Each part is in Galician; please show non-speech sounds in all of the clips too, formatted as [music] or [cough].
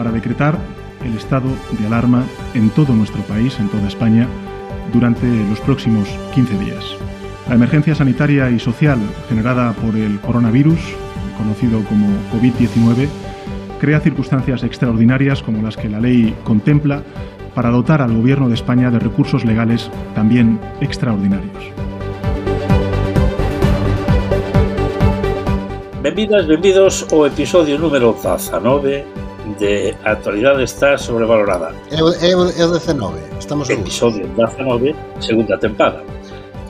para decretar el estado de alarma en todo nuestro país, en toda España, durante los próximos 15 días. La emergencia sanitaria y social generada por el coronavirus, conocido como COVID-19, crea circunstancias extraordinarias como las que la ley contempla para dotar al Gobierno de España de recursos legales también extraordinarios. Benvidas, benvidos ao episodio número 19 de actualidade está sobrevalorada. É o, é o, é o 19, estamos seguros. Episodio 19, segunda tempada.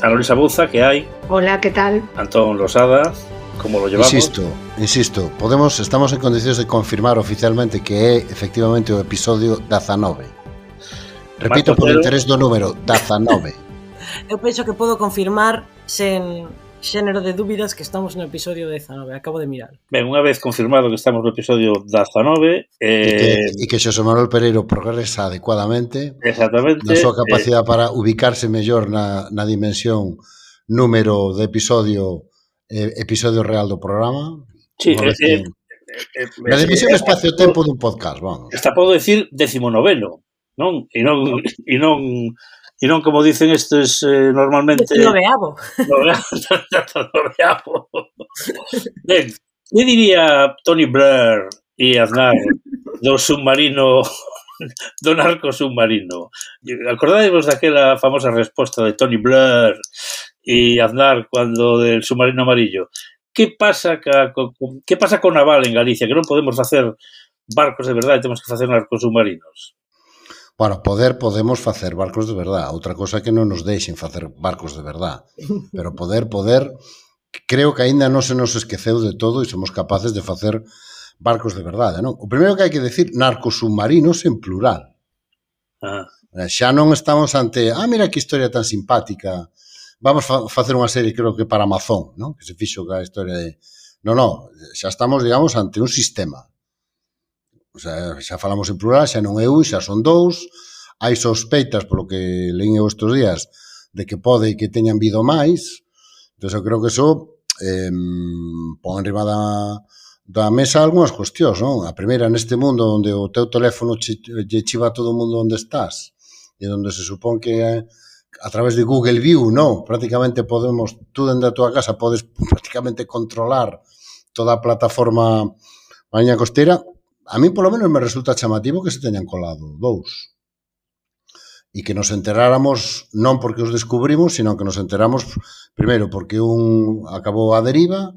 Analisa Lorisa Bouza, que hai? Hola, que tal? Antón Losada, como lo llevamos? Insisto, insisto, podemos, estamos en condicións de confirmar oficialmente que é efectivamente o episodio 19. Repito, Marco por Cero. interés do número, 19. [laughs] Eu penso que podo confirmar sen xénero de dúbidas que estamos no episodio 19, acabo de mirar. Ben, unha vez confirmado que estamos no episodio 19... Eh... E que, e que Xosé Manuel Pereiro progresa adecuadamente Exactamente. na súa capacidade eh... para ubicarse mellor na, na dimensión número de episodio eh, episodio real do programa. Sí, eh, que... eh, eh, na eh, dimensión eh, espacio-tempo dun podcast, vamos. Está podo decir decimonoveno, non? E non, e non e non como dicen estes eh, normalmente... No veabo. noveavo. Ben, que diría Tony Blair e Aznar do submarino [laughs] do narco submarino? Acordadevos daquela famosa resposta de Tony Blair e Aznar cuando del submarino amarillo? Que pasa ca, co, co- que pasa con naval en Galicia? Que non podemos facer barcos de verdade, temos que facer narcos submarinos. Para poder podemos facer barcos de verdad. Outra cosa que non nos deixen facer barcos de verdad. [laughs] Pero poder, poder, creo que aínda non se nos esqueceu de todo e somos capaces de facer barcos de verdade, non? O primeiro que hai que decir, narcos submarinos en plural. Ah. Eh, xa non estamos ante, ah, mira que historia tan simpática, vamos fa facer unha serie, creo que para Amazon, non? Que se fixo ca historia de... Non, non, xa estamos, digamos, ante un sistema. O sea, xa falamos en plural, xa non é un, xa son dous, hai sospeitas polo que leín eu estes días de que pode que teñan vido máis, entón eu creo que eso eh, pon riba da, da mesa algunhas cuestións, non? A primeira, neste mundo onde o teu teléfono che, lle chiva a todo o mundo onde estás e onde se supón que a través de Google View, non? Prácticamente podemos, tú dende a tua casa podes [laughs] prácticamente controlar toda a plataforma maña costera, A mí, polo menos, me resulta chamativo que se teñan colado dous. E que nos enteráramos non porque os descubrimos, sino que nos enteramos, primeiro, porque un acabou a deriva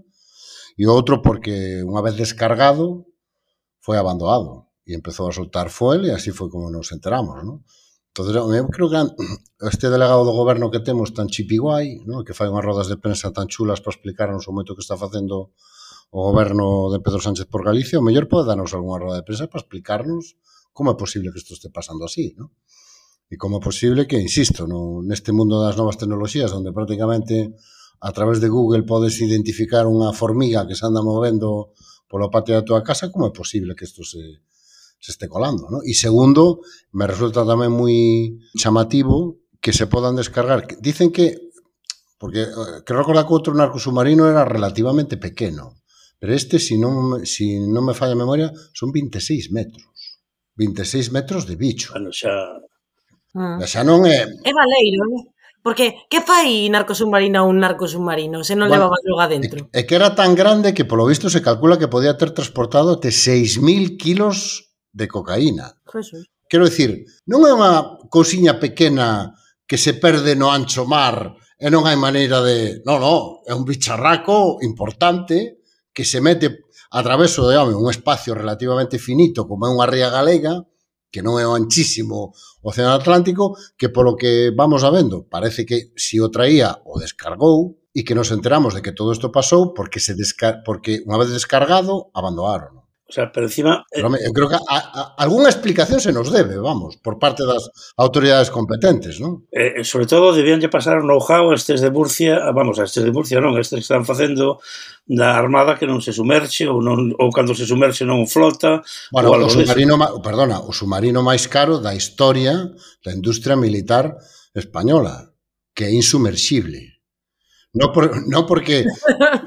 e o outro porque, unha vez descargado, foi abandonado e empezou a soltar fuel e así foi como nos enteramos, non? Entonces, eu creo que [clears throat] este delegado do goberno que temos tan chipiguai, non? que fai unhas rodas de prensa tan chulas para explicarnos o moito que está facendo o goberno de Pedro Sánchez por Galicia, o mellor pode darnos algunha roda de prensa para explicarnos como é posible que isto este pasando así, non? E como é posible que, insisto, no, neste mundo das novas tecnoloxías, onde prácticamente a través de Google podes identificar unha formiga que se anda movendo polo patio da tua casa, como é posible que isto se, se este colando, ¿no? E segundo, me resulta tamén moi chamativo que se podan descargar. Dicen que, porque eh, creo recordar que outro narco submarino era relativamente pequeno, Pero este, si non, si non me falla a memoria, son 26 metros. 26 metros de bicho. Bueno, xa... Ah. Xa non é... É valeiro, eh? Porque, que fai narco submarino a un narco submarino se non bueno, levaba droga dentro? E que era tan grande que, polo visto, se calcula que podía ter transportado até 6.000 kilos de cocaína. Jesús. Quero dicir, non é unha cousiña pequena que se perde no ancho mar e non hai maneira de... Non, non, é un bicharraco importante que se mete a traveso de home, un espacio relativamente finito como é unha ría galega, que non é o anchísimo Océano Atlántico, que polo que vamos sabendo, parece que si o traía o descargou e que nos enteramos de que todo isto pasou porque se porque unha vez descargado abandonaron. O sea, pero encima... Eh, pero, eu creo que a, a, algunha explicación se nos debe, vamos, por parte das autoridades competentes, non? Eh, eh, sobre todo debían de pasar o know-how estes de Murcia, ah, vamos, a estes de Murcia non, estes que están facendo da armada que non se sumerxe ou non ou cando se sumerxe non flota. Bueno, o submarino, ma, perdona, o submarino máis caro da historia da industria militar española, que é insumerxible. No, por, no porque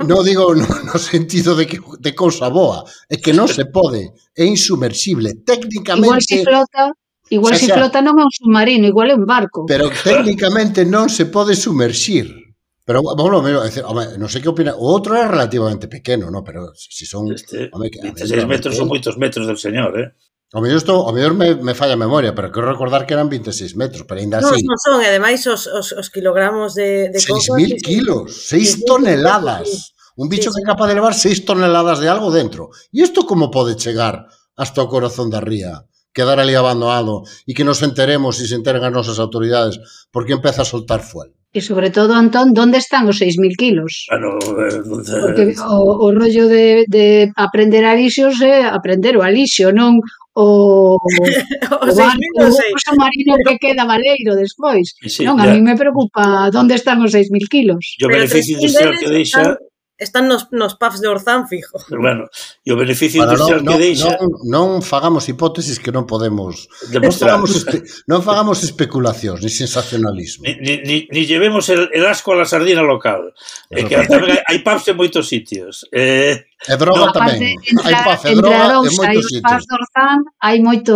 no digo no, no sentido de que de cousa boa, é que non se pode, é insumersible. Técnicamente Igual se flota, igual se, se flota non é un submarino, igual é un barco. Pero técnicamente non se pode sumerxir. Pero, bueno, menos, decir, home, non sei que opina. O outro é relativamente pequeno, no? pero se si son... Este, home, que, 26 metros son moitos metros del señor, eh? O mellor, estou, o mellor me, me falla a memoria, pero quero recordar que eran 26 metros, pero ainda no, así... Non, son, e ademais os, os, os kilogramos de, de 6.000 kilos, 6 toneladas. Un bicho sí, sí. que é capaz de levar 6 toneladas de algo dentro. E isto como pode chegar hasta o corazón da ría? Quedar ali abandonado e que nos enteremos e se enteren as nosas autoridades porque empeza a soltar fuel. E sobre todo, Antón, onde están os 6.000 kilos? Claro, eh, Porque o, o rollo de, de aprender alixios é aprender o alixio, non o, [laughs] o, o, barco, o curso marino que queda valeiro despois. Sí, non, a ya. mí me preocupa onde están os 6.000 kilos. Yo beneficio industrial que deixa... Están están nos, nos pubs de Orzán fijo. Pero bueno, e o beneficio Para industrial non, que deixa... Non, non fagamos hipótesis que non podemos... Demostrar. Non fagamos, espe, non fagamos especulacións, ni sensacionalismo. Ni, ni, ni, ni llevemos el, el asco a la sardina local. É eh, que tamén hai, hai pubs en moitos sitios. Eh, e droga no, tamén. Hai paz, e droga en moitos sitios. Hai pubs de Orzán, hai moito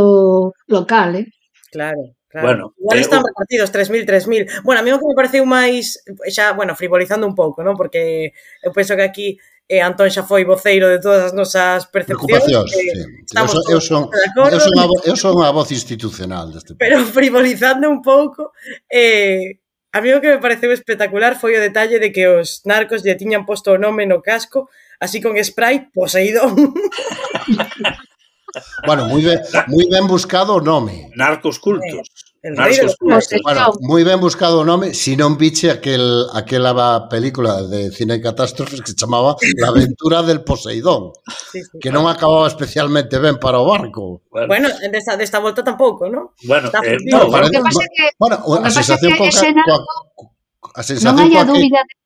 local, eh? Claro. Claro. Bueno, Igual eh, están eu... repartidos 3.000, 3.000. Bueno, a mí o que me pareceu máis, xa, bueno, frivolizando un pouco, non? Porque eu penso que aquí eh, Antón xa foi voceiro de todas as nosas percepcións. Preocupacións, eh, sí. Eu son, eu, son, acordo, eu, son a, eu son a voz institucional deste país. Pero frivolizando un pouco, eh, a mí o que me pareceu espectacular foi o detalle de que os narcos lle tiñan posto o nome no casco así con spray poseído. [laughs] Bueno, moi ben, moi ben buscado o nome. Narcos cultos. El Narcos cultos. Bueno, moi ben buscado o nome, si non biche aquel, aquela película de cine de catástrofes que chamaba La aventura del Poseidón, sí, sí, que non acababa especialmente ben para o barco. Bueno, bueno desta, desta volta tampouco, non? Bueno, Está eh, no, bueno, parece, que, bueno, a sensación que coa, coa, a sensación non hai a dúbida que... de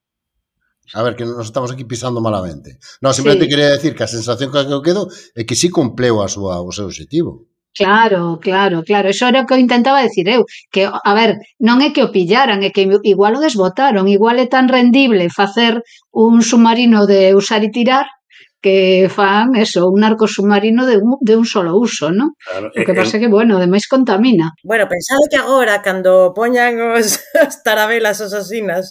A ver, que nos estamos aquí pisando malamente. Non, simplemente sí. quería decir que a sensación que eu quedo é que sí cumpleu a súa, o seu objetivo. Claro, claro, claro. Eso era o que eu intentaba decir eu. Que, a ver, non é que o pillaran, é que igual o desbotaron. Igual é tan rendible facer un submarino de usar e tirar que fan eso, un arco submarino de un, de un solo uso, ¿no? Claro, o que eh, pasa eh. que, bueno, ademais contamina. Bueno, pensado que agora, cando poñan os, [laughs] as tarabelas asasinas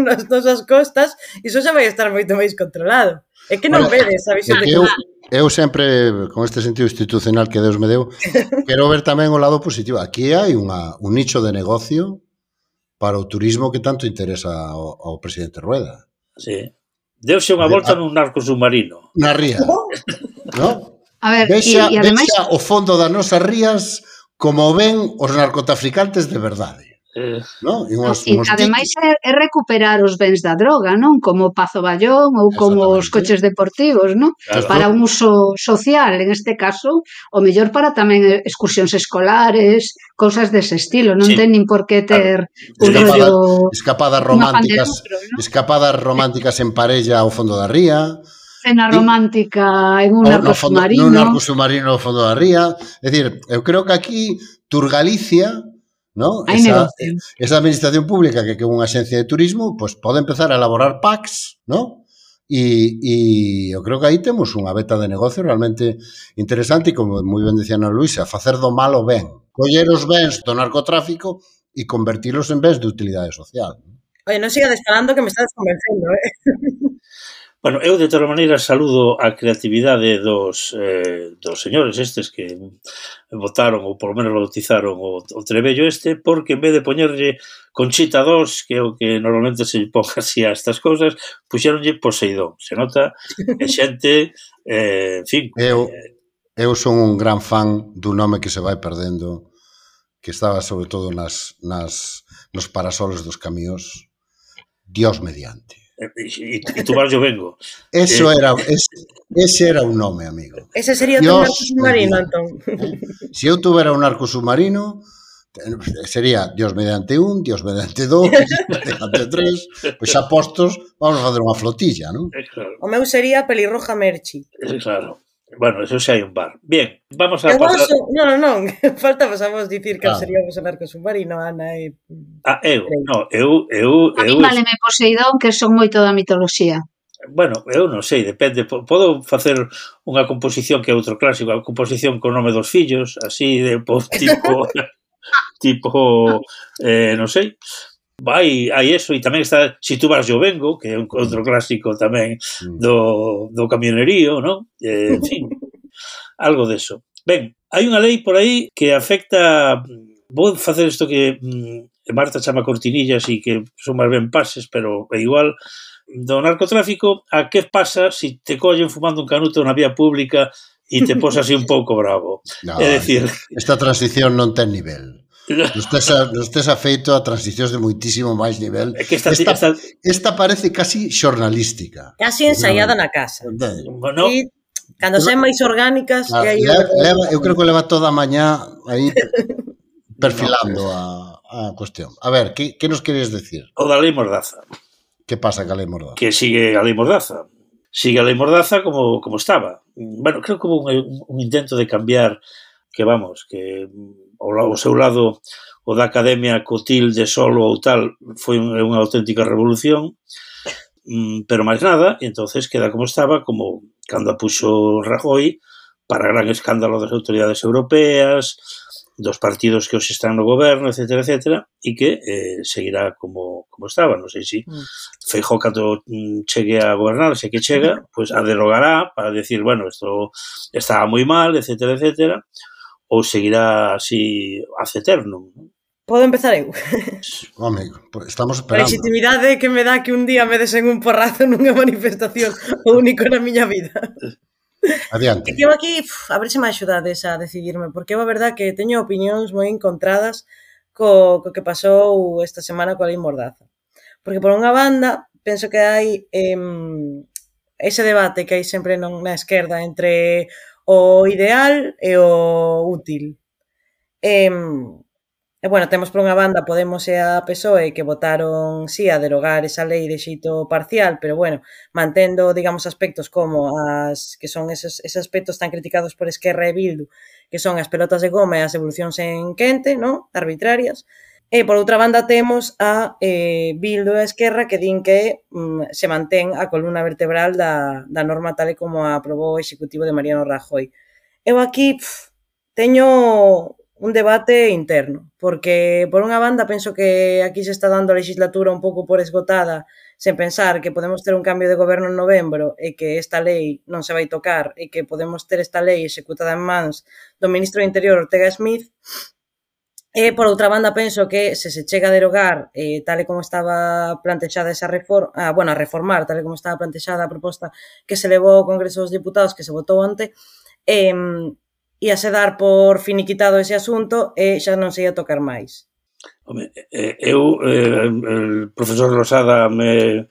nas [laughs] nosas costas, iso xa vai estar moito máis controlado. É que non bueno, vedes a visión de que... Eu, eu sempre, con este sentido institucional que Deus me deu, [laughs] quero ver tamén o lado positivo. Aquí hai unha, un nicho de negocio para o turismo que tanto interesa ao, ao presidente Rueda. Sí. Deuse unha volta nun narco submarino. Na ría. [laughs] no? A ver, vexa, e, e ademais... vexa o fondo das nosas rías como ven os narcotraficantes de verdade. Eh, no, eu así, e, Ademais é, é recuperar os bens da droga, non? Como o Pazo Ballón ou como os coches deportivos, non? Claro. Para un uso social, en este caso, o mellor para tamén eh, excursións escolares, cousas dese estilo, non sí. ten nin por que ter claro. un escapada, rollo escapadas románticas, lucro, ¿no? escapadas románticas en parella ao fondo da ría, cena romántica en un arco submarino. Fondo, nun arco submarino ao fondo da ría. É dicir, eu creo que aquí Turgalicia Galicia ¿no? Esa, esa administración pública que que unha axencia de turismo, pois pues, pode empezar a elaborar packs, ¿no? E, e eu creo que aí temos unha beta de negocio realmente interesante e como moi ben decía Ana Luisa, facer do malo ben, coller os bens do narcotráfico e convertilos en bens de utilidade social. Oye, non siga descalando que me estás convencendo, eh? [laughs] Bueno, eu de toda maneira saludo a creatividade dos, eh, dos señores estes que votaron ou polo menos bautizaron o, o trebello este porque en vez de poñerlle Conchita 2, que é o que normalmente se [laughs] pon así a estas cousas, puxeronlle Poseidón. Se nota que [laughs] xente, eh, en fin... Eu, eh, eu son un gran fan dun nome que se vai perdendo que estaba sobre todo nas, nas, nos parasoles dos camións Dios mediante. E, e tu vas, yo vengo. Eso eh, era, ese, ese era un nome, amigo. Ese sería Dios, un arco submarino, entón. Se [laughs] si eu tuvera un arco submarino, sería Dios mediante un, Dios mediante dous, mediante tres, pois apostos, vamos a facer unha flotilla, non? Claro. O meu sería pelirroja Merchi. É claro. Bueno, eso xa hai un bar. Bien, vamos a... Pasar... Non, non, [laughs] falta vos a vos dicir que ah. seríamos anarcos submarino, Ana e... Ah, eu, no, eu... eu, eu a mí valeme Poseidón, que son moito da mitoloxía. Bueno, eu non sei, depende. Podo facer unha composición que é outro clásico, a composición con nome dos fillos, así de [laughs] tipo... tipo, eh, non sei, vai, hai eso, e tamén está Si tú vas yo vengo, que é un mm. outro clásico tamén mm. do, do camionerío, non? Eh, en [laughs] fin, algo deso. Ben, hai unha lei por aí que afecta vou facer isto que mm, Marta chama cortinillas e que son máis ben pases, pero é igual do narcotráfico, a que pasa se si te collen fumando un canuto na vía pública e te posas así un pouco bravo. [laughs] No, é dicir... Esta transición non ten nivel. Nos tes, a, nos tes afeito a transicións de moitísimo máis nivel. É que esta, esta, esta, esta parece casi xornalística. Casi ensaiada na casa. Bueno, e cando sean máis orgánicas... Claro, aí leva, leva, eu creo que leva toda a mañá aí [laughs] perfilando a, a cuestión. A ver, que, que nos queres decir? O da lei Mordaza. Que pasa ca lei Mordaza? Que sigue a lei Mordaza. Sigue a lei Mordaza como, como estaba. Bueno, creo que hubo un, un intento de cambiar que vamos, que ao seu lado o da Academia Cotil de Solo ou tal foi unha auténtica revolución. Mm, pero máis nada, entonces queda como estaba, como cando a puxo Rajoy, para gran escándalo das autoridades europeas, dos partidos que hoxe están no goberno, etc, etc, e que eh, seguirá como, como estaba. Non sei se si mm. Feijó, cando mm, chegue a gobernar, se que chega, pois pues, a derogará para decir, bueno, isto estaba moi mal, etc, etc, ou seguirá así aceternum? Non? Podo empezar eu? [laughs] Home, estamos esperando. A legitimidade que me dá que un día me desen un porrazo nunha manifestación [laughs] o único na miña vida. Adiante. Que eu aquí, pf, a ver se me axudades a decidirme, porque eu a verdad que teño opinións moi encontradas co, co que pasou esta semana coa lei Mordaza. Porque por unha banda, penso que hai eh, ese debate que hai sempre non na esquerda entre o ideal e o útil. E, e bueno, temos por unha banda Podemos e a PSOE que votaron sí a derogar esa lei de xeito parcial, pero bueno, mantendo, digamos, aspectos como as que son esos, esos aspectos tan criticados por Esquerra e Bildu, que son as pelotas de goma e as evolucións en quente, ¿no? Arbitrarias. E, por outra banda, temos a eh, Bildo e a Esquerra que din que mm, se mantén a columna vertebral da, da norma tal e como a aprobou o Executivo de Mariano Rajoy. Eu aquí pf, teño un debate interno, porque por unha banda penso que aquí se está dando a legislatura un pouco por esgotada, sen pensar que podemos ter un cambio de goberno en novembro e que esta lei non se vai tocar e que podemos ter esta lei executada en mans do ministro do Interior Ortega Smith, E, por outra banda, penso que se se chega a derogar eh, tal e como estaba plantexada esa reforma, ah, bueno, a reformar tal e como estaba plantexada a proposta que se levou ao Congreso dos Diputados que se votou ante, eh, íase dar por finiquitado ese asunto e xa non se ia tocar máis. Home, eu, eh, el profesor Rosada me,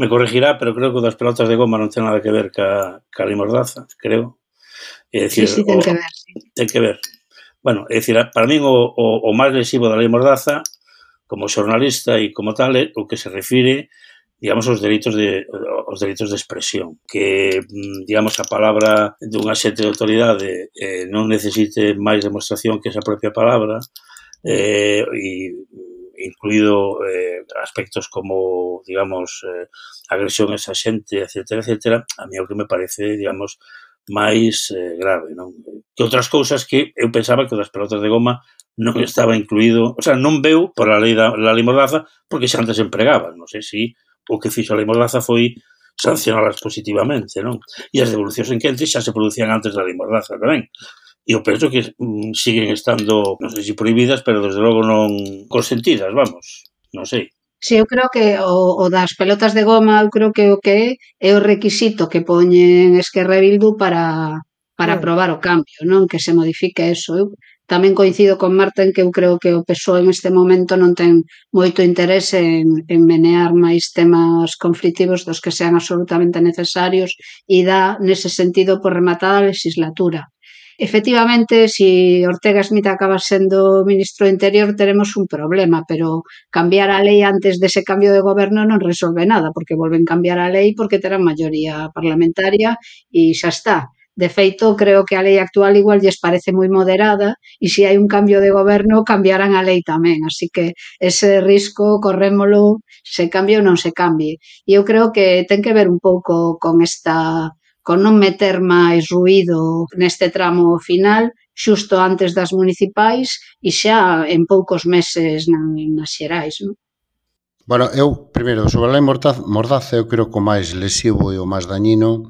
me corregirá, pero creo que das pelotas de goma non ten nada que ver ca, ca limordaza, creo. É dicir, sí, sí, ten que ver. Sí. Ten que ver, Bueno, é dicir, para min o, o, o máis lesivo da lei Mordaza, como xornalista e como tal, é o que se refire digamos, os delitos de os delitos de expresión, que mm, digamos a palabra dunha xente de autoridade eh, non necesite máis demostración que esa propia palabra eh, e incluído eh, aspectos como, digamos, eh, agresión a esa xente, etcétera, etcétera, a mí o que me parece, digamos, máis eh, grave, non? Que outras cousas que eu pensaba que das pelotas de goma non mm. estaba incluído, o sea, non veu por a lei da la lei Mordaza porque xa antes empregaban, non sei se si o que fixo a lei Mordaza foi sancionalas positivamente, non? E as devolucións en quente xa se producían antes da lei Mordaza tamén. E eu penso que mm, siguen estando, non sei se si prohibidas, pero desde logo non consentidas, vamos, non sei. Sí, eu creo que o, o das pelotas de goma, eu creo que o que é, é o requisito que poñen Esquerra e Bildu para, para sí. aprobar o cambio, non que se modifique eso. Eu tamén coincido con Marta en que eu creo que o PSOE en este momento non ten moito interese en, en menear máis temas conflitivos dos que sean absolutamente necesarios e dá nese sentido por rematada a legislatura. Efectivamente, se si Ortega Smith acaba sendo ministro do Interior, teremos un problema, pero cambiar a lei antes dese cambio de goberno non resolve nada, porque volven cambiar a lei porque terán maioría parlamentaria e xa está. De feito, creo que a lei actual igual lles parece moi moderada e se hai un cambio de goberno cambiarán a lei tamén, así que ese risco corrémolo se cambie ou non se cambie. E eu creo que ten que ver un pouco con esta con non meter máis ruído neste tramo final, xusto antes das municipais e xa en poucos meses nas xerais. Non? Bueno, eu, primeiro, sobre a lei Mordaza, eu creo que o máis lesivo e o máis dañino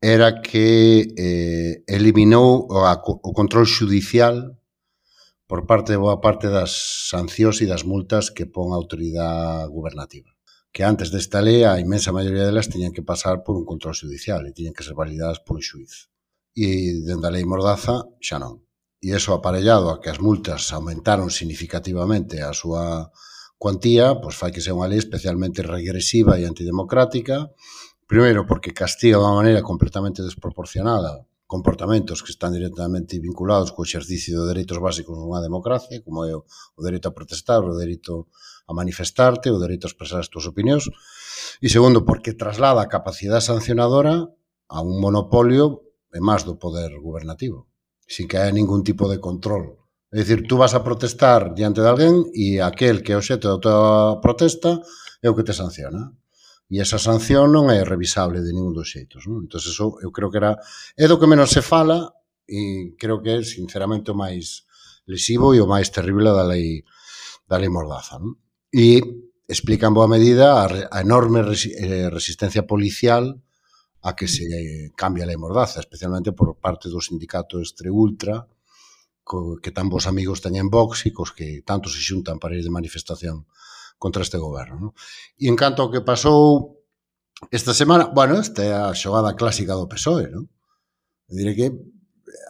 era que eh, eliminou o, o control judicial por parte de boa parte das sancións e das multas que pon a autoridade gubernativa que antes desta lei a imensa maioría delas tiñan que pasar por un control judicial e tiñan que ser validadas por un xuiz. E dende a lei Mordaza xa non. E eso aparellado a que as multas aumentaron significativamente a súa cuantía, pois fai que sea unha lei especialmente regresiva e antidemocrática, primeiro porque castiga de unha maneira completamente desproporcionada comportamentos que están directamente vinculados co exercicio de dereitos básicos nunha democracia, como é o dereito a protestar, o dereito a manifestarte, o dereito a expresar as túas opinións, e segundo, porque traslada a capacidade sancionadora a un monopolio e máis do poder gubernativo, sin que haya ningún tipo de control. É dicir, tú vas a protestar diante de alguén e aquel que é o xeto da tua protesta é o que te sanciona e esa sanción non é revisable de ningún dos xeitos. Non? Entón, eso eu creo que era... É do que menos se fala e creo que é, sinceramente, o máis lesivo e o máis terrible da lei da lei Mordaza. Non? E explica en boa medida a, a enorme resi, eh, resistencia policial a que se eh, cambia a lei Mordaza, especialmente por parte do sindicato Estre Ultra, co, que tan vos amigos teñen Vox e cos que tanto se xuntan para ir de manifestación contra este goberno. Non? E en canto ao que pasou esta semana, bueno, esta é a xogada clásica do PSOE, non? Diré que eh,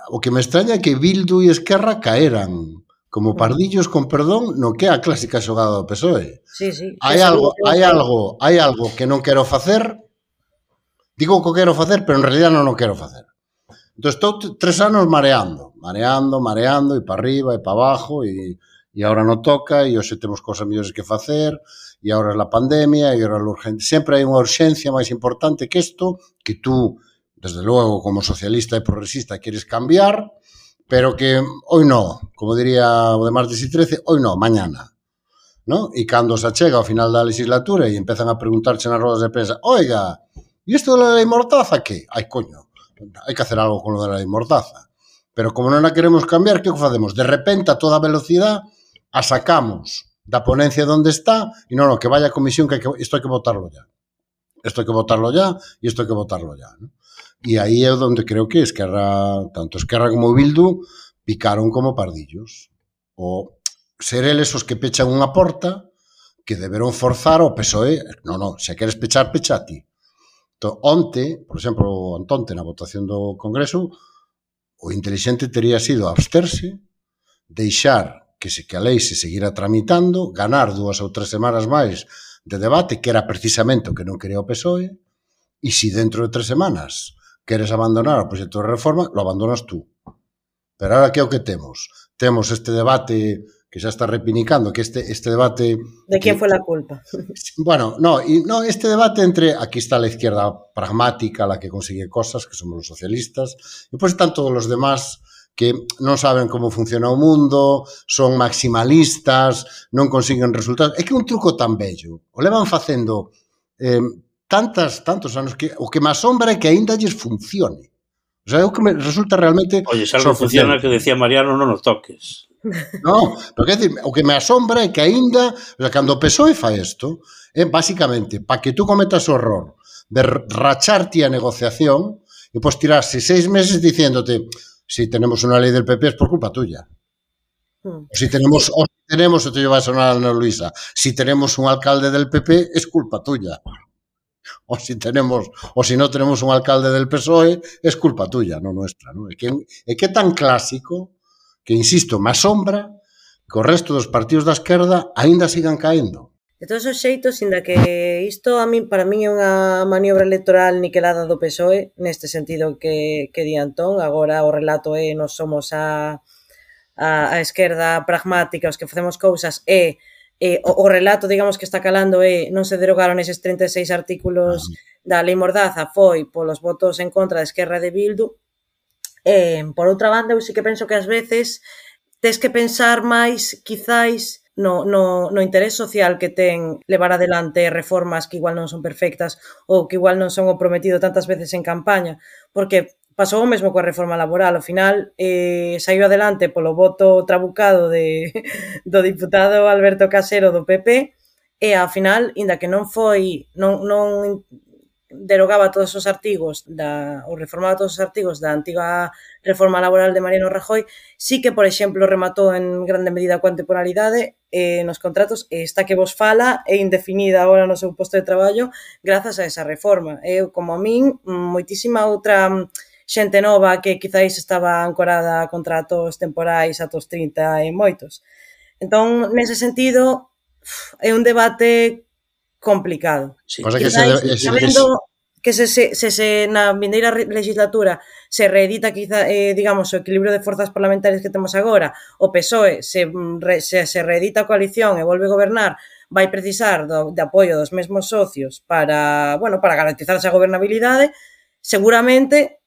o que me extraña é que Bildu e Esquerra caeran como pardillos con perdón no que é a clásica xogada do PSOE. Sí, sí. Hai algo, hai algo, hai algo que non quero facer. Digo que quero facer, pero en realidad non o quero facer. Entón estou tres anos mareando, mareando, mareando e para arriba e para abajo e e agora non toca, e hoxe temos cosas mellores que facer, e agora é a pandemia, e agora é urgente. Sempre hai unha urxencia máis importante que isto, que tú, desde logo, como socialista e progresista, queres cambiar, pero que hoy no, como diría o de martes e 13, hoy no, mañana. ¿no? E cando se chega ao final da legislatura e empezan a preguntarche nas rodas de prensa, oiga, e isto da lei mortaza que? Ai, coño, hai que hacer algo con lo da lei mortaza. Pero como non a queremos cambiar, que o facemos? De repente, a toda velocidade, a sacamos da ponencia donde está e non, no, que vaya a comisión que, que isto hai que votarlo ya. Isto hai que votarlo ya e isto hai que votarlo ya. ¿no? E aí é onde creo que Esquerra, tanto Esquerra como Bildu, picaron como pardillos. O ser eles os que pechan unha porta que deberon forzar o PSOE. Non, non, se queres pechar, pecha a ti. Entón, onte, por exemplo, antonte na votación do Congreso, o inteligente teria sido absterse, deixar que se que a lei se seguira tramitando, ganar dúas ou tres semanas máis de debate, que era precisamente o que non quería o PSOE, e se dentro de tres semanas queres abandonar o proxecto de reforma, lo abandonas tú. Pero ahora que é o que temos? Temos este debate que xa está repinicando, que este, este debate... De quen foi a culpa? [laughs] Bueno, no, y, no, este debate entre aquí está la izquierda pragmática, la que consigue cosas, que somos los socialistas, e pois pues están todos los demás que non saben como funciona o mundo, son maximalistas, non consiguen resultados. É que un truco tan bello, o levan facendo eh, tantas, tantos anos que o que me asombra é que aínda lles funcione. O sea, é o que me resulta realmente... Oye, se algo funciona que decía Mariano, non o toques. [laughs] No, pero que, decir, o que me asombra é que aínda, o sea, cando o PSOE fa isto, é eh, basicamente para que tú cometas o horror de racharte a negociación e pois tirarse seis meses diciéndote si tenemos una ley del PP es por culpa tuya. Hmm. Si tenemos, o si tenemos, esto lleva a sonar a Ana Luisa, si tenemos un alcalde del PP es culpa tuya. O si tenemos, o si no tenemos un alcalde del PSOE, es culpa tuya, no nuestra. ¿no? É, que, é que tan clásico que, insisto, me asombra que o resto dos partidos da esquerda aínda sigan caendo. De todos os xeitos, inda que isto a min para min é unha maniobra electoral niquelada do PSOE, neste sentido que, que di Antón, agora o relato é nos somos a, a, a esquerda pragmática, os que facemos cousas, e eh, o, o relato, digamos, que está calando é non se derogaron eses 36 artículos da Lei Mordaza, foi polos votos en contra da Esquerra de Bildu, Eh, por outra banda, eu sí que penso que ás veces tes que pensar máis, quizáis, no, no, no interés social que ten levar adelante reformas que igual non son perfectas ou que igual non son o prometido tantas veces en campaña, porque pasou o mesmo coa reforma laboral, ao final eh, saiu adelante polo voto trabucado de, [laughs] do diputado Alberto Casero do PP, e ao final, inda que non foi non, non derogaba todos os artigos da, ou reformaba todos os artigos da antiga reforma laboral de Mariano Rajoy, sí que, por exemplo, rematou en grande medida coa temporalidade eh, nos contratos e está que vos fala é indefinida agora no seu posto de traballo grazas a esa reforma. Eu, como a min, moitísima outra mm, xente nova que quizáis estaba ancorada a contratos temporais atos 30 e moitos. Entón, nese sentido, é un debate complicado. Sí. Pois que, se, sabendo, que se, se, se, se na vindeira legislatura se reedita quizá, eh, digamos, o equilibrio de forzas parlamentarias que temos agora, o PSOE se, mm, re, se, se reedita a coalición e volve a gobernar, vai precisar do, de apoio dos mesmos socios para, bueno, para garantizar esa gobernabilidade, seguramente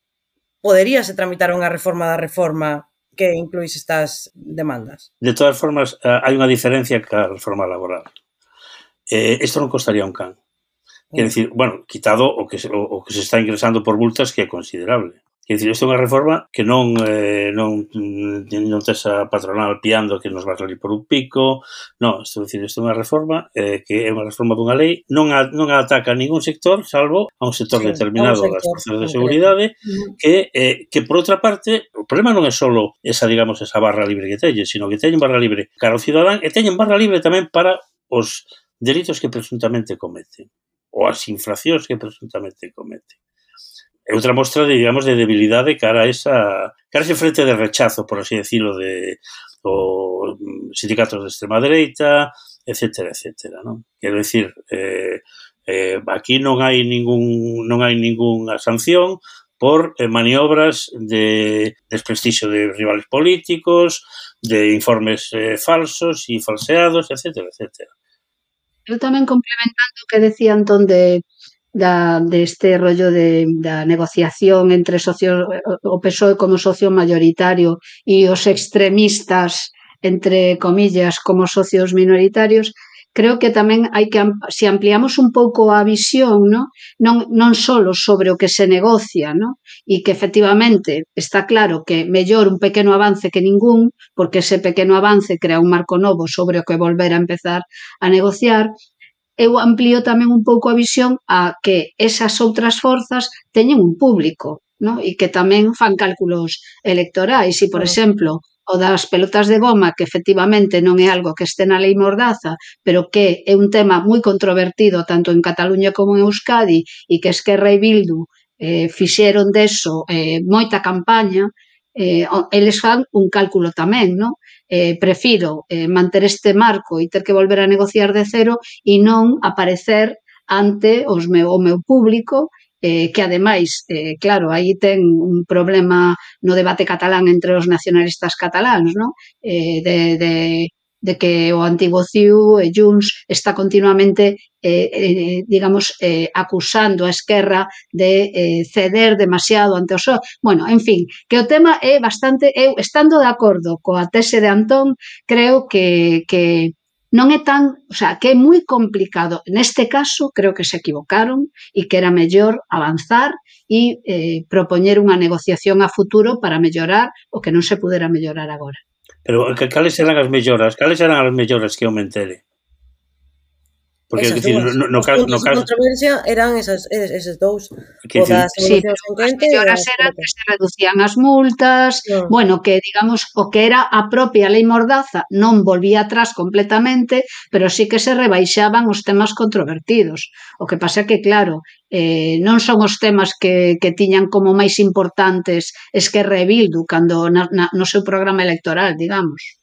poderíase tramitar unha reforma da reforma que incluís estas demandas. De todas formas, eh, hai unha diferencia ca reforma laboral eh, esto non costaría un can. Quer decir, bueno, quitado o que, o, o que se está ingresando por multas que é considerable. Quer decir, isto é unha reforma que non, eh, non, mm, non tes a patronal piando que nos va a salir por un pico, non, isto, decir, isto é unha reforma eh, que é unha reforma dunha lei, non, a, non a ataca a ningún sector, salvo a un sector sí, determinado un sector, das forzas de seguridade, que, eh, que por outra parte, o problema non é só esa, digamos, esa barra libre que teñen, sino que teñen barra libre. Cara ao cidadán e teñen barra libre tamén para os delitos que presuntamente cometen ou as infraccións que presuntamente cometen. É outra mostra, de, digamos, de debilidade cara a esa cara a ese frente de rechazo, por así decirlo, de os mm, sindicatos de extrema dereita, etcétera, etcétera, non? Quero dicir, eh, eh, aquí non hai ningún non hai ningunha sanción por eh, maniobras de desprestixio de rivales políticos, de informes eh, falsos e falseados, etcétera, etcétera. Eu tamén complementando o que decía Antón de da, deste este rollo de, da negociación entre socio, o PSOE como socio mayoritario e os extremistas, entre comillas, como socios minoritarios, creo que tamén hai que se ampliamos un pouco a visión, no? non, non solo sobre o que se negocia, no? e que efectivamente está claro que mellor un pequeno avance que ningún, porque ese pequeno avance crea un marco novo sobre o que volver a empezar a negociar, eu amplío tamén un pouco a visión a que esas outras forzas teñen un público, no? e que tamén fan cálculos electorais, e, por exemplo, o das pelotas de goma, que efectivamente non é algo que este na lei Mordaza, pero que é un tema moi controvertido tanto en Cataluña como en Euskadi e que Esquerra e Bildu eh, fixeron deso eh, moita campaña, eh, eles fan un cálculo tamén, non? Eh, prefiro eh, manter este marco e ter que volver a negociar de cero e non aparecer ante os meu, o meu público eh, que ademais, eh, claro, aí ten un problema no debate catalán entre os nacionalistas cataláns, no? eh, de, de, de que o antigo CIU e Junts está continuamente, eh, eh, digamos, eh, acusando a Esquerra de eh, ceder demasiado ante o PSOE. Bueno, en fin, que o tema é bastante... Eu, estando de acordo coa tese de Antón, creo que, que non é tan, o sea, que é moi complicado. Neste caso, creo que se equivocaron e que era mellor avanzar e eh, propoñer unha negociación a futuro para mellorar o que non se pudera mellorar agora. Pero eh, cales eran as melloras? Cales eran as melloras que eu me entere? Porque, esas decir, no, no, caso, no caso... controversia eran esas, esas dous. Que das sí, as mellores eran que se reducían as multas, no. bueno, que digamos, o que era a propia lei Mordaza non volvía atrás completamente, pero sí que se rebaixaban os temas controvertidos. O que pasa que, claro, eh, non son os temas que, que tiñan como máis importantes es que rebildu cando na, na, no seu programa electoral, digamos.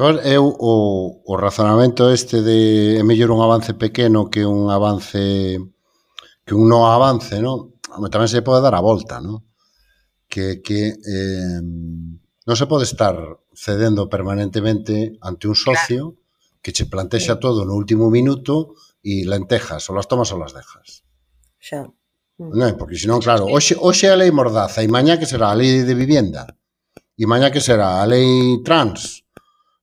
Entón, eu o, o razonamento este de é mellor un avance pequeno que un avance que un non avance, non? Tamén se pode dar a volta, non? Que, que eh, non se pode estar cedendo permanentemente ante un socio claro. que che plantexa sí. todo no último minuto e lentejas, ou las tomas ou las dejas. Xa. Mm. Non, porque senón, claro, hoxe, hoxe a lei mordaza e mañá que será a lei de vivienda e mañá que será a lei trans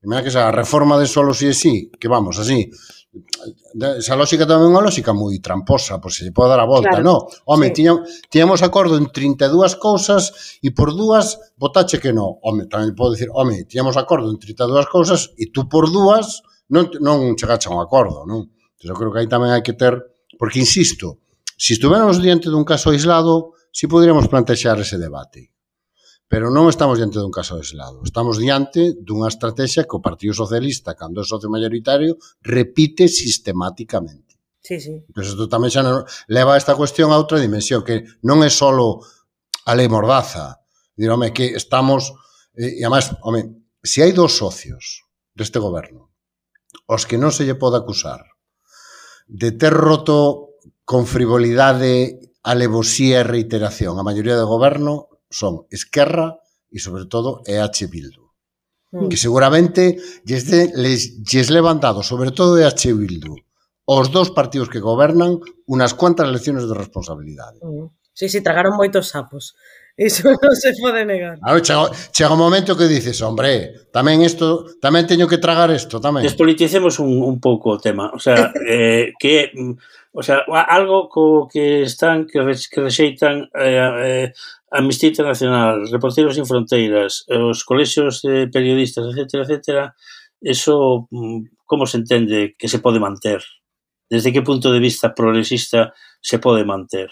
Mira que esa reforma de solo si sí e sí, que vamos así, esa lógica tamén é unha lógica moi tramposa, pois se pode dar a volta, claro. non? Home, sí. tiña, tiñamos acordo en 32 cousas e por dúas votache que non. Home, tamén podo dicir, home, tiñamos acordo en 32 cousas e tú por dúas non, non chegaste a un acordo, non? Entón, eu creo que aí tamén hai que ter, porque insisto, se si estuvéramos diante dun caso aislado, si poderíamos plantexar ese debate. Pero non estamos diante dun caso aislado. Estamos diante dunha estrategia que o Partido Socialista, cando é socio mayoritario, repite sistemáticamente. Sí, sí. Pero isto tamén xa non, leva esta cuestión a outra dimensión, que non é só a lei mordaza. Dir, home, que estamos... E, e además, home, se hai dos socios deste goberno, os que non se lle pode acusar de ter roto con frivolidade, alevosía e reiteración a maioría do goberno son Esquerra e, sobre todo, EH Bildu. Mm. Que seguramente lles, de, les, lles levan dado, sobre todo EH Bildu, os dous partidos que gobernan unas cuantas lecciones de responsabilidade. Mm. Sí, sí, tragaron moitos sapos. [laughs] Iso non se pode negar. Claro, chega, chega un momento que dices, hombre, tamén isto, tamén teño que tragar isto, tamén. Despoliticemos un, un pouco o tema. O sea, [laughs] eh, que, mm, o sea, algo co que están, que, re, que rexeitan eh, eh, Amnistía Internacional, Reporteros sin Fronteiras, eh, os colexios de periodistas, etcétera, etcétera, eso mm, como se entende que se pode manter? Desde que punto de vista progresista se pode manter?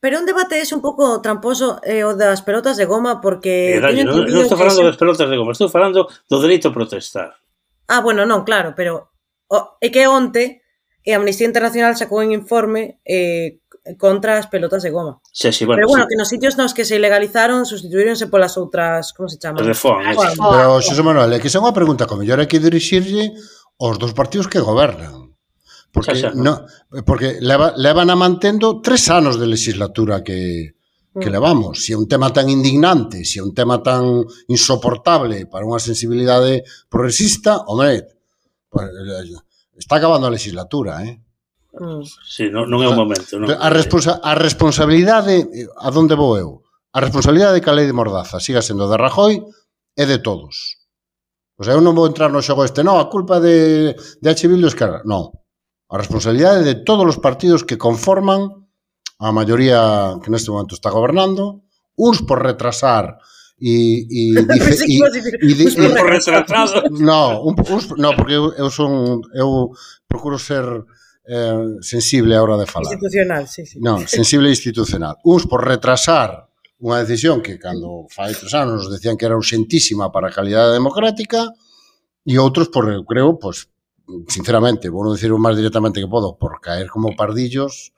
Pero un debate é un pouco tramposo eh, o das pelotas de goma porque... Eh, Dalle, non, non estou falando ese... das pelotas de goma, estou falando do dereito a protestar. Ah, bueno, non, claro, pero o, é que onte eh, e a Amnistía Internacional sacou un informe eh, contra as pelotas de goma. Sí, sí, bueno, Pero bueno, sí. que nos sitios nos que se legalizaron sustituíronse polas outras, como se chama? As de Pero, Xosé Manuel, é que xa unha pregunta que mellor hai que dirixirlle aos dos partidos que gobernan. Porque, xa, xa, no, porque leva, levan a mantendo tres anos de legislatura que, que mm. levamos. Se é un tema tan indignante, se é un tema tan insoportable para unha sensibilidade progresista, hombre, eh, está acabando a legislatura, eh? Sí, non, non é o momento. Non. A, responsa a responsabilidade, a donde vou eu? A responsabilidade que a lei de Mordaza siga sendo de Rajoy é de todos. O sea, eu non vou entrar no xogo este, non, a culpa de, de H. Bildo Esquerra, non. A responsabilidade de todos os partidos que conforman a maioría que neste momento está gobernando, uns por retrasar e e dice e, e, e, por retrasar. No, un, uns, no, porque eu, eu son eu procuro ser eh, sensible a hora de falar. Institucional, sí, sí. Non, [laughs] sensible e institucional. Uns por retrasar unha decisión que cando fai tres anos nos decían que era urxentísima para a calidade democrática e outros por, eu creo, pois, pues, sinceramente, vou non dicir o máis directamente que podo, por caer como pardillos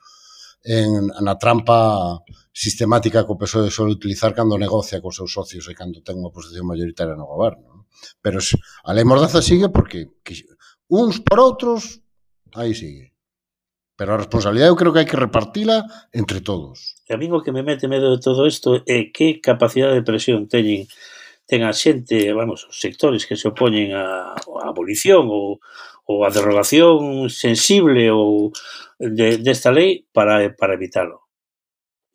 en, na trampa sistemática que o PSOE sobe utilizar cando negocia cos seus socios e cando ten unha posición mayoritaria no goberno. Pero a lei Mordaza sigue porque que, uns por outros, aí sigue. Pero a responsabilidade eu creo que hai que repartila entre todos. E a mí o que me mete medo de todo isto é que capacidade de presión teñen ten a xente, vamos, os sectores que se opoñen a, a abolición ou, ou a derogación sensible ou de, desta de lei para, para evitalo.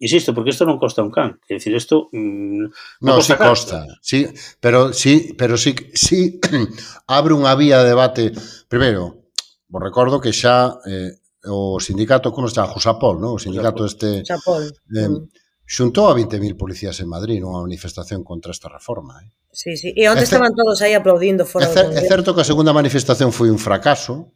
Insisto, porque isto non costa un can, é dicir, isto mm, non no, si sí can. costa, sí, pero sí, pero sí, sí [clears throat] abre unha vía de debate. Primeiro, vos recordo que xa eh, o sindicato, como está, Jusapol, non? O sindicato este... Jusapol. Eh, mm. xuntou a 20.000 policías en Madrid nunha manifestación contra esta reforma. Eh? Sí, sí. E onde estaban todos aí aplaudindo fora é, cer É certo que a segunda manifestación foi un fracaso,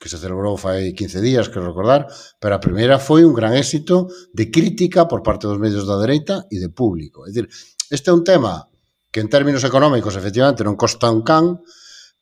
que se celebrou fai 15 días, que recordar, pero a primeira foi un gran éxito de crítica por parte dos medios da dereita e de público. É dicir, este é un tema que en términos económicos efectivamente non costa un can,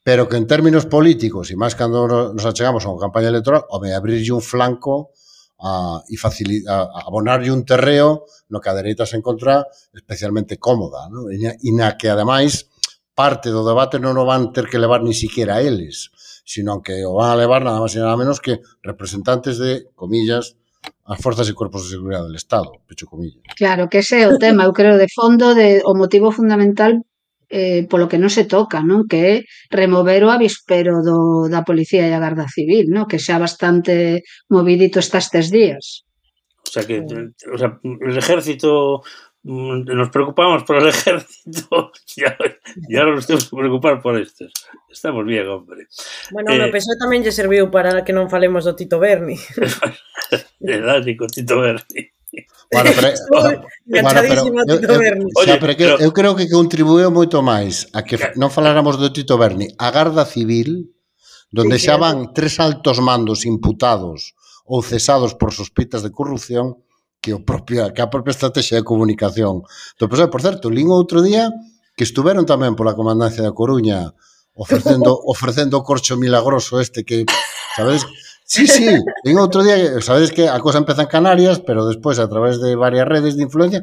pero que en términos políticos, e máis cando nos achegamos a unha campaña electoral, home, abrirlle un flanco a, e facilita, a abonarlle un terreo no que a dereita se encontra especialmente cómoda, ¿no? e na que ademais parte do debate non o van ter que levar ni siquiera eles, sino que o van a levar nada máis e nada menos que representantes de, comillas, as forzas e corpos de seguridade do Estado, pecho comillas. Claro, que ese é o tema, eu creo, de fondo, de, o motivo fundamental eh, polo que non se toca, non? Que é remover o avispero do, da Policía e a Garda Civil, non? Que xa bastante movidito está estes días. O sea que, o sea, el ejército mm, nos preocupamos por el [laughs] ejército ya, ya nos temos que preocupar por estes estamos bien, hombre bueno, eh, o PSOE tamén lle serviu para que non falemos do Tito Berni de Dani con Tito Berni Bueno, pero, [laughs] bueno, pero, eu, eu, Oye, pero, que, eu creo que contribuiu moito máis a que non faláramos do Tito Berni. A Garda Civil donde xa van tres altos mandos imputados ou cesados por sospeitas de corrupción que o propia, que a propia estrategia de comunicación. Do pues, Por certo, lín outro día que estiveron tamén pola comandancia da Coruña ofrecendo [laughs] ofrecendo o corcho milagroso este que, sabedes, Sí, sí, en outro día, sabedes que a cosa empeza en Canarias, pero despois a través de varias redes de influencia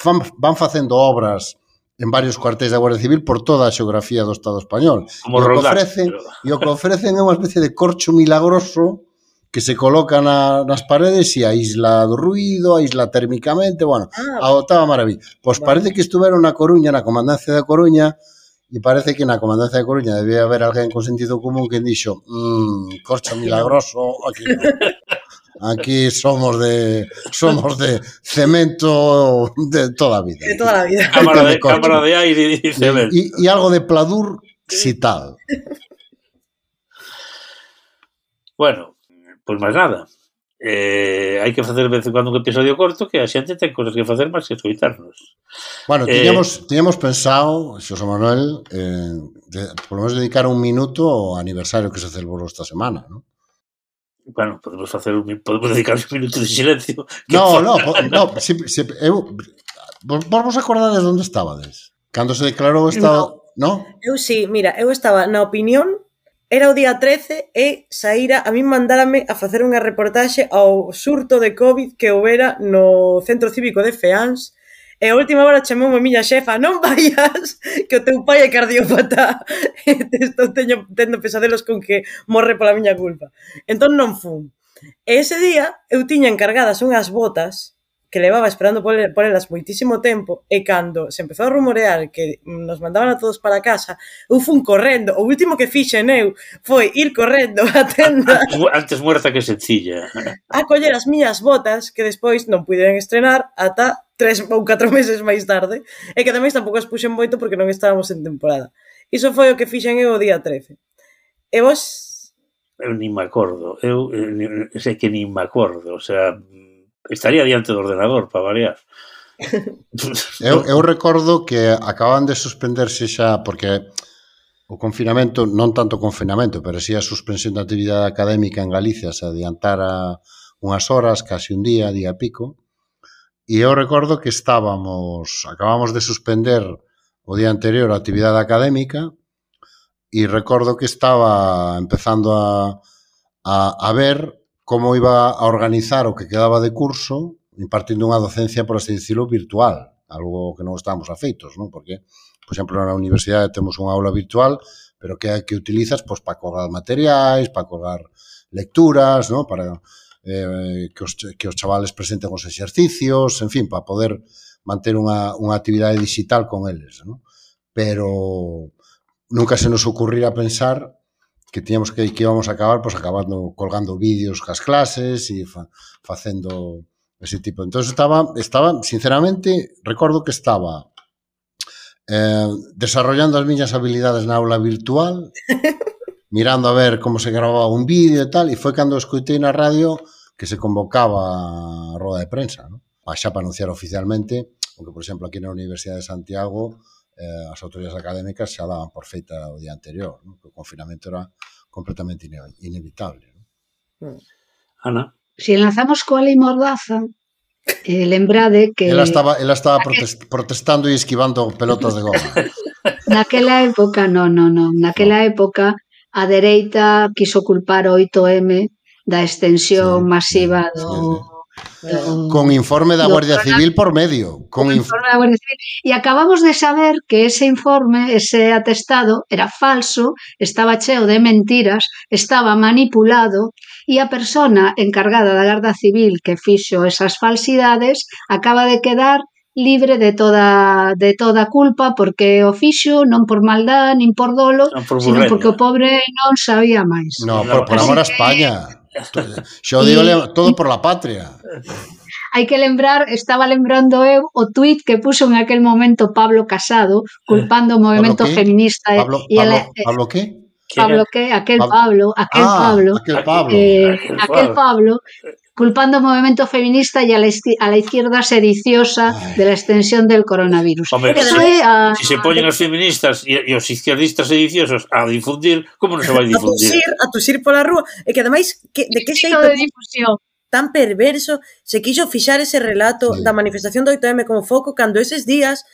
van, van facendo obras en varios cuartéis da Guardia Civil por toda a xeografía do Estado español. Como e o que ofrecen, pero... e o que ofrecen é unha especie de corcho milagroso que se coloca na, nas paredes e aísla do ruido, aísla térmicamente, bueno, ah, a otava maravilla. Pois pues vale. parece que estuveron na Coruña, na Comandancia da Coruña, E parece que na Comandancia de Coruña debía haber alguén con sentido común que dixo mmm, corcho milagroso, aquí. Aquí somos de somos de cemento de toda a vida. De toda a vida. Cámara de, cámara de aire e, cemento. E, algo de pladur si tal. Bueno, pois pues máis nada. Eh, hai que facer vez cando un episodio corto que a xente ten cosas que facer máis que escoitarnos. Bueno, tiñamos, eh, tiñamos pensado, Xosé Manuel, eh, de, por menos dedicar un minuto ao aniversario que se celebrou esta semana, non? Bueno, podemos facer un, podemos dedicar un minuto de silencio. [laughs] No, no, no, si, si, eu, vos, vos vos acordades onde estabades? Cando se declarou o estado... No. no? Eu sí, mira, eu estaba na opinión Era o día 13 e saíra, a min mandárame a facer unha reportaxe ao surto de COVID que houbera no Centro Cívico de Feans E a última hora chamou a miña xefa, non vayas que o teu pai é cardiópata, [laughs] estou teño, tendo pesadelos con que morre pola miña culpa. Entón non fun. E ese día eu tiña encargadas unhas botas que levaba esperando por, por elas moitísimo tempo e cando se empezou a rumorear que nos mandaban a todos para casa, eu fun correndo, o último que fixen eu foi ir correndo á tenda. [laughs] Antes muerta que sencilla. A coller as miñas botas que despois non puiden estrenar ata tres ou catro meses máis tarde e que tamén tampouco as puxen moito porque non estábamos en temporada. Iso foi o que fixen eu o día 13 e vos? Eu nin me acordo. Eu, eh, eu, eu sei que nin me acordo o sea, estaría diante do ordenador para variar. [laughs] eu, eu recordo que acaban de suspenderse xa porque o confinamento, non tanto o confinamento, pero si a suspensión da actividade académica en Galicia se adiantara unhas horas, casi un día, día pico, e eu recordo que estábamos, acabamos de suspender o día anterior a actividade académica e recordo que estaba empezando a, a, a ver como iba a organizar o que quedaba de curso impartindo unha docencia, por así dicirlo, virtual, algo que non estábamos afeitos, non? Porque, por exemplo, na universidade temos unha aula virtual, pero que que utilizas pois para colgar materiais, para colgar lecturas, non? Para eh, que, os, que os chavales presenten os exercicios, en fin, para poder manter unha, unha actividade digital con eles, non? Pero nunca se nos ocurrirá pensar que tiñamos que, que íbamos a acabar pois, acabando colgando vídeos cas clases e fa, facendo ese tipo. Entón, estaba, estaba, sinceramente, recordo que estaba eh, desarrollando as miñas habilidades na aula virtual, [laughs] mirando a ver como se grababa un vídeo e tal, e foi cando escutei na radio que se convocaba a roda de prensa, ¿no? xa para anunciar oficialmente, porque, por exemplo, aquí na Universidade de Santiago, eh, as autoridades académicas xa daban por feita o día anterior, non? que o confinamento era completamente ine inevitable. Non? Hmm. Ana? Se si lanzamos coa lei Mordaza, eh, lembrade que... Ela estaba, ela estaba protest, protestando e esquivando pelotas de goma. [laughs] Naquela época, non, non, non. Naquela época, a dereita quiso culpar o 8M da extensión sí, masiva do, sí, sí Con informe da Guardia Civil por medio. Con, con informe da Guardia Civil. E acabamos de saber que ese informe, ese atestado, era falso, estaba cheo de mentiras, estaba manipulado e a persona encargada da Garda Civil que fixo esas falsidades acaba de quedar libre de toda de toda culpa porque o fixo non por maldad nin por dolo, por sino porque o pobre non sabía máis. No, por, por amor a España. Xo digo todo por la patria. Hai que lembrar, estaba lembrando eu o tuit que puso en aquel momento Pablo Casado culpando o movimento eh, Pablo feminista. Pablo, e Pablo, ela, Pablo que? Pablo que, aquel Pablo, aquel ah, Pablo, aquel Pablo, eh, aquel Pablo culpando ao movimento feminista e a la, a la izquierda sediciosa Ay. de la extensión del coronavirus. Hombre, Eso se, a, ah, si se poñen as feministas e, e os izquierdistas sediciosos a difundir, como non se vai difundir? A tusir, a tusir pola rúa, e que ademais que, de que xeito de difusión tan perverso se quixo fixar ese relato sí. da manifestación do 8M como foco cando eses días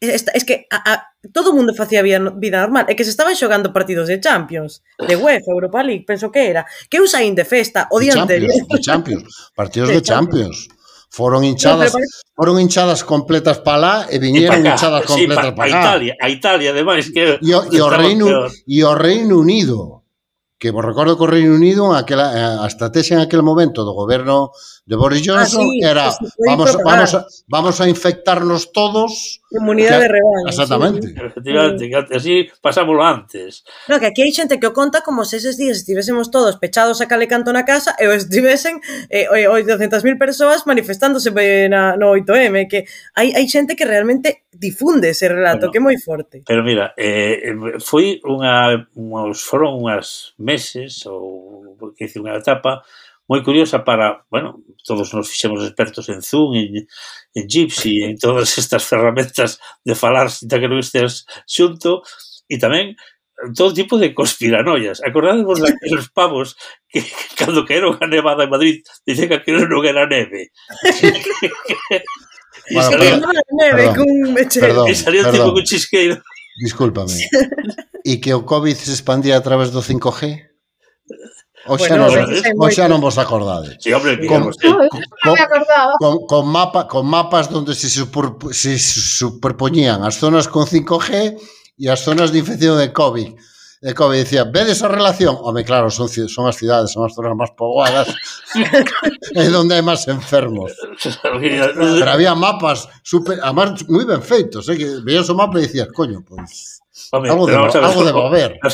Esta, es que a, a, todo mundo facía vida, vida normal. E que se estaban xogando partidos de Champions de UEFA, Europa League, penso que era. Que eu saín de festa o día anterior de Champions, partidos [laughs] de, de Champions. Champions. Foron hinchadas no, pero... foron hinchadas completas para lá e viñeron hinchadas completas sí, para pa, pa, pa, Italia, a Italia ademais que e o, e o Reino e o Reino Unido que vos recordo que o Reino Unido aquela, eh, a estrategia en aquel momento do goberno de Boris ah, Johnson ah, sí, era vamos, propagar. vamos, a, vamos a infectarnos todos comunidade de rebaño exactamente sí. así pasámoslo antes no, que aquí hai xente que o conta como se eses días estivésemos todos pechados a cale canto na casa e estivesen eh, 800.000 persoas manifestándose eh, na, no 8M que hai, hai xente que realmente difunde ese relato, bueno, que é moi forte. Pero mira, eh, eh foi unha, uns, foron unhas meses, ou que dice, unha etapa moi curiosa para, bueno, todos nos fixemos expertos en Zoom, en, en Gypsy, en todas estas ferramentas de falar sin que non estes xunto, e tamén todo tipo de conspiranoias. Acordadevos daqueles [laughs] pavos que, que cando caeron a nevada en Madrid dicen que aquilo non era neve. [laughs] Bueno, perdón, neve cun mechero. E salió perdón. tipo cun chisqueiro. Discúlpame. E que o COVID se expandía a través do 5G? Oxa bueno, non, oxa non vos acordades. Sí, hombre, con, sí. con, con, con, con, mapa, con mapas onde se, super, se superpoñían as zonas con 5G e as zonas de infección de COVID E como dicía, vedes a relación? Home, claro, son, son as cidades, son as zonas máis poboadas [laughs] e onde hai máis enfermos. Pero había mapas super, además, moi ben feitos, eh, que veías o mapa e dicías, coño, pois... Home, algo de, ver, algo de mover. [laughs]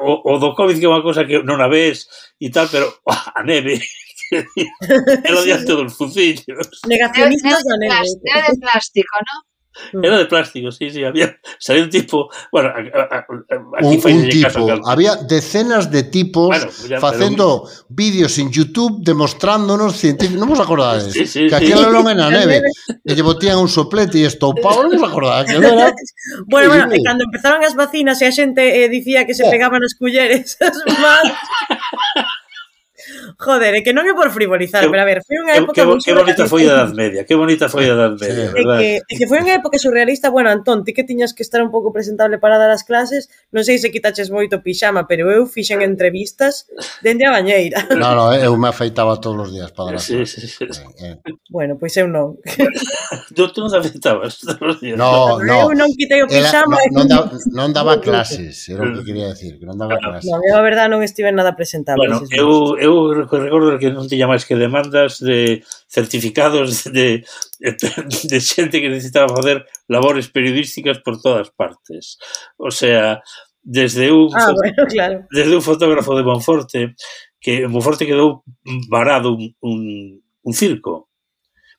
O, o, o, o do COVID que é unha cosa que non a ves e tal, pero [laughs] a neve era diante dos fucillos. Negacionistas da neve. Neve de plástico, non? Mm. Era de plástico, sí, sí. Había salió un tipo. Bueno, a aquí un, un tipo. Caso, claro. Había decenas de tipos bueno, ya, facendo vídeos en YouTube demostrándonos científicos. Non vos acordades? Sí, sí, que aquí sí. non era neve. e lle botían un soplete e estoupado. Non vos acordades? Que era... bueno, bueno, e cando empezaron as vacinas e a xente eh, dicía que se oh. pegaban as culleres as [laughs] mans. Joder, é que non é por frivolizar, que, pero a ver, foi unha época que, moi que bonita foi a Edad Media, que bonita foi a Edad Media, sí, verdad? É que, é que foi unha época surrealista, bueno, Antón, ti que tiñas que estar un pouco presentable para dar as clases, non sei se quitaches moito pixama, pero eu fixen entrevistas dende a bañeira. [laughs] No, no, eu me afeitaba todos os días para dar as clases. Sí, sí, sí. Eh, eh. Bueno, pois pues eu non. [laughs] Tú, tú non te afeitabas todos os días. No, no. Eu non quitei o pixama. Era, non, non, daba, non daba [laughs] clases, era o que quería decir, que non daba clases. Non, eu a verdade non estive nada presentable. Bueno, eu, eu recordo que non tiña máis que demandas de certificados [laughs] de, de, de xente que necesitaba facer labores periodísticas por todas partes. O sea, desde un, ah, bueno, claro. desde un fotógrafo de Monforte, que Monforte quedou varado un, un, un circo.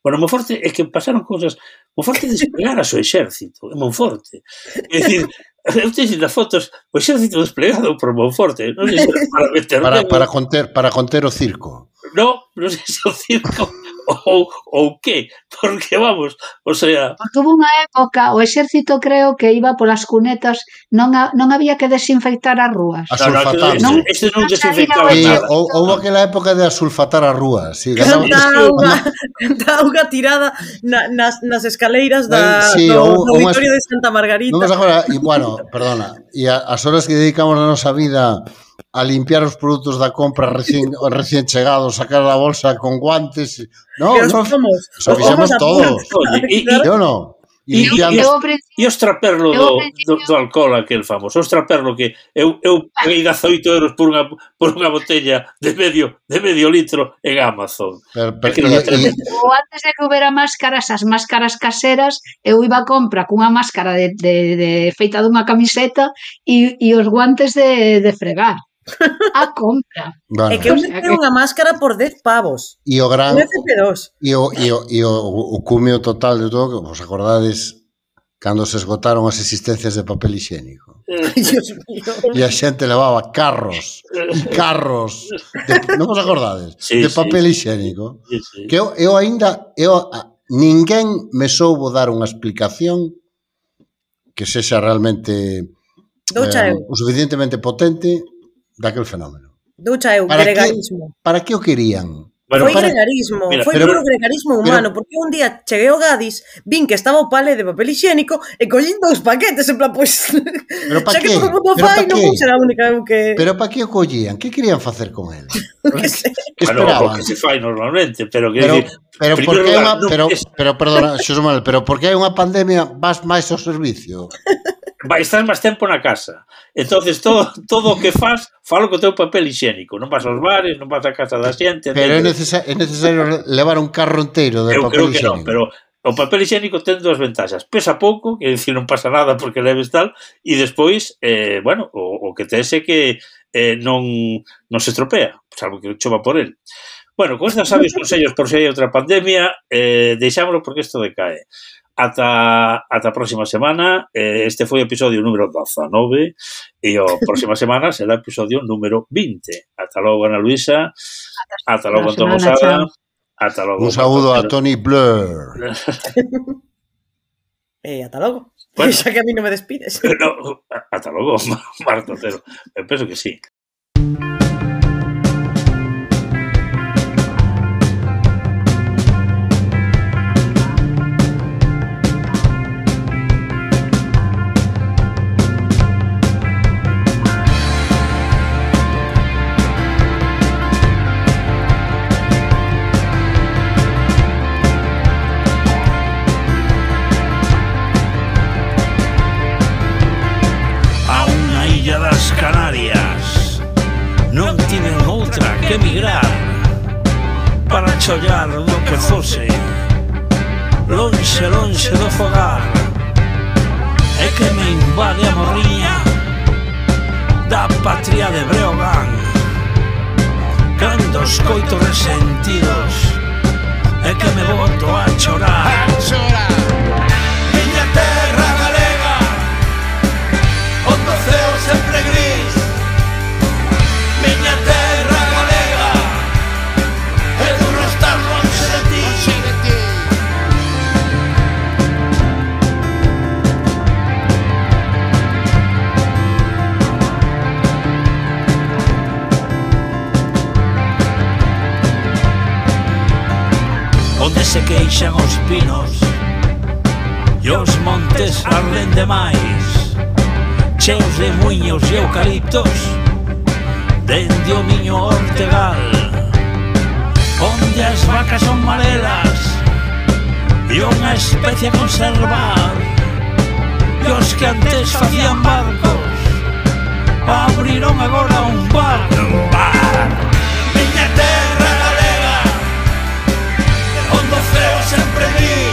Bueno, Monforte é que pasaron cosas... Monforte [laughs] desplegara o seu exército, en Monforte. É dicir, Eu teño das fotos, o exército desplegado por Monforte, non sei se para [laughs] meter... Para, para, conter, para conter o circo. No, non sei se o circo ou, ou que? [laughs] Porque vamos, o sea... Porque houve unha época, o exército creo que iba polas cunetas, non, a, non había que desinfectar as rúas. A sulfatar. Non, non, este non desinfectaba sí, nada. Ou, houve aquela época de asulfatar as rúas. Sí, canta auga, [laughs] canta auga tirada na, nas, nas escaleiras da, eh, sí, do, ou, do auditorio de Santa Margarita. Non agora, e bueno, perdona, e as horas que dedicamos a nosa vida a limpiar os produtos da compra recién recién chegados, sacar a bolsa con guantes. No, Pero no, somos, somos, fixemos todos. Oye, e, e, yo no. E, eu, e, eu, e o extraperlo do, do, do alcohol aquel famoso, o extraperlo que eu, eu paguei 18 euros por unha, por unha botella de medio, de medio litro en Amazon. Pero, pero, Aquilo e, e... Ou antes de que houbera máscaras, as máscaras caseras, eu iba a compra cunha máscara de, de, de feita dunha camiseta e, e os guantes de, de fregar. A compra. Bueno. É que eu sempre unha máscara por 10 pavos. E o gran... E o, e o, e o, o cumio total de todo, que vos acordades cando se esgotaron as existencias de papel higiénico. Mm. [laughs] e a xente levaba carros e carros de, non vos acordades? Sí, de papel sí. higiénico. Sí, sí. Que eu, eu aínda eu a, ninguén me soubo dar unha explicación que sexa realmente eh, o suficientemente potente daquel fenómeno. Ducha eu, para gregarismo. Que, para que o querían? Bueno, foi para... gregarismo, Mira, foi pero, puro gregarismo humano, pero, porque un día cheguei ao Gadis, vin que estaba o palé de papel higiénico e collín dous paquetes, en plan, pois... Pues, pero pa [laughs] xa que, todo mundo pero fai, non vou ser a única eu que... Pero para que o collían? Que querían facer con [laughs] ele? que se... que bueno, esperaban? que se fai normalmente, pero que... Pero, pero, porque lugar, unha, pero, es... pero, perdona, Xosmal, pero porque hai unha pandemia vas máis ao servicio. [laughs] vai estar máis tempo na casa. Entonces todo todo o que faz, falo co teu papel higiénico, non vas aos bares, non vas á casa da xente. Pero é, necesa é necesario levar un carro inteiro de Eu papel creo que higiénico. non, pero o papel higiénico ten dúas ventaxas. Pesa pouco, que dicir, non pasa nada porque leves tal, e despois, eh, bueno, o, o que tes é que eh, non, non se estropea, salvo que chova por el. Bueno, con estes sabios consellos por se hai outra pandemia, eh, deixámoslo porque isto decae ata, ata a próxima semana. Este foi o episodio número 19 e o próxima [laughs] semana será o episodio número 20. Ata logo, Ana Luisa. Ata logo, Antonio Saga. Ata logo. Un saúdo a Tony Blur. [laughs] e eh, ata logo. Bueno, [laughs] Xa que a mí non me despides. No, ata logo, Marta Otero Eu penso que sí. chollar do que fose Lonxe, lonxe do fogar É que me invade a morriña Da patria de Breogán Cando escoito resentidos. É que me boto a chorar A chorar cheos de muiños e eucaliptos dende o miño Ortegal onde as vacas son marelas e unha especie a conservar e os que antes facían barcos abriron agora un bar un bar. Miña terra galega onde o ceo sempre vive.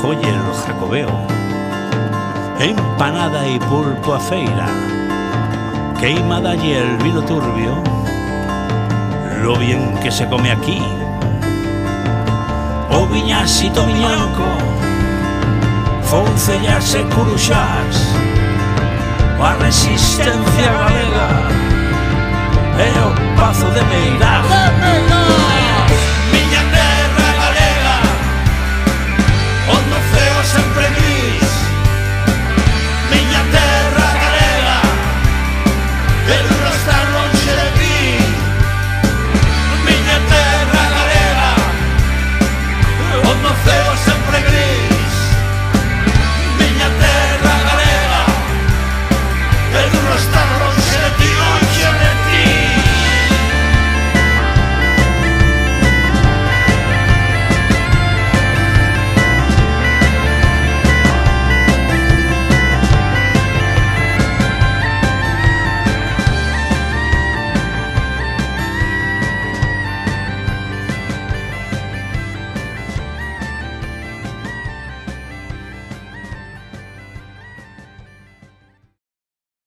joller o jacobeo. Empanada e pulpo a feira. Queima dalle el vino turbio. Lo bien que se come aquí. O viñasito miñanco Foncellas e curuxás A resistencia galega. E o pazo de Meirás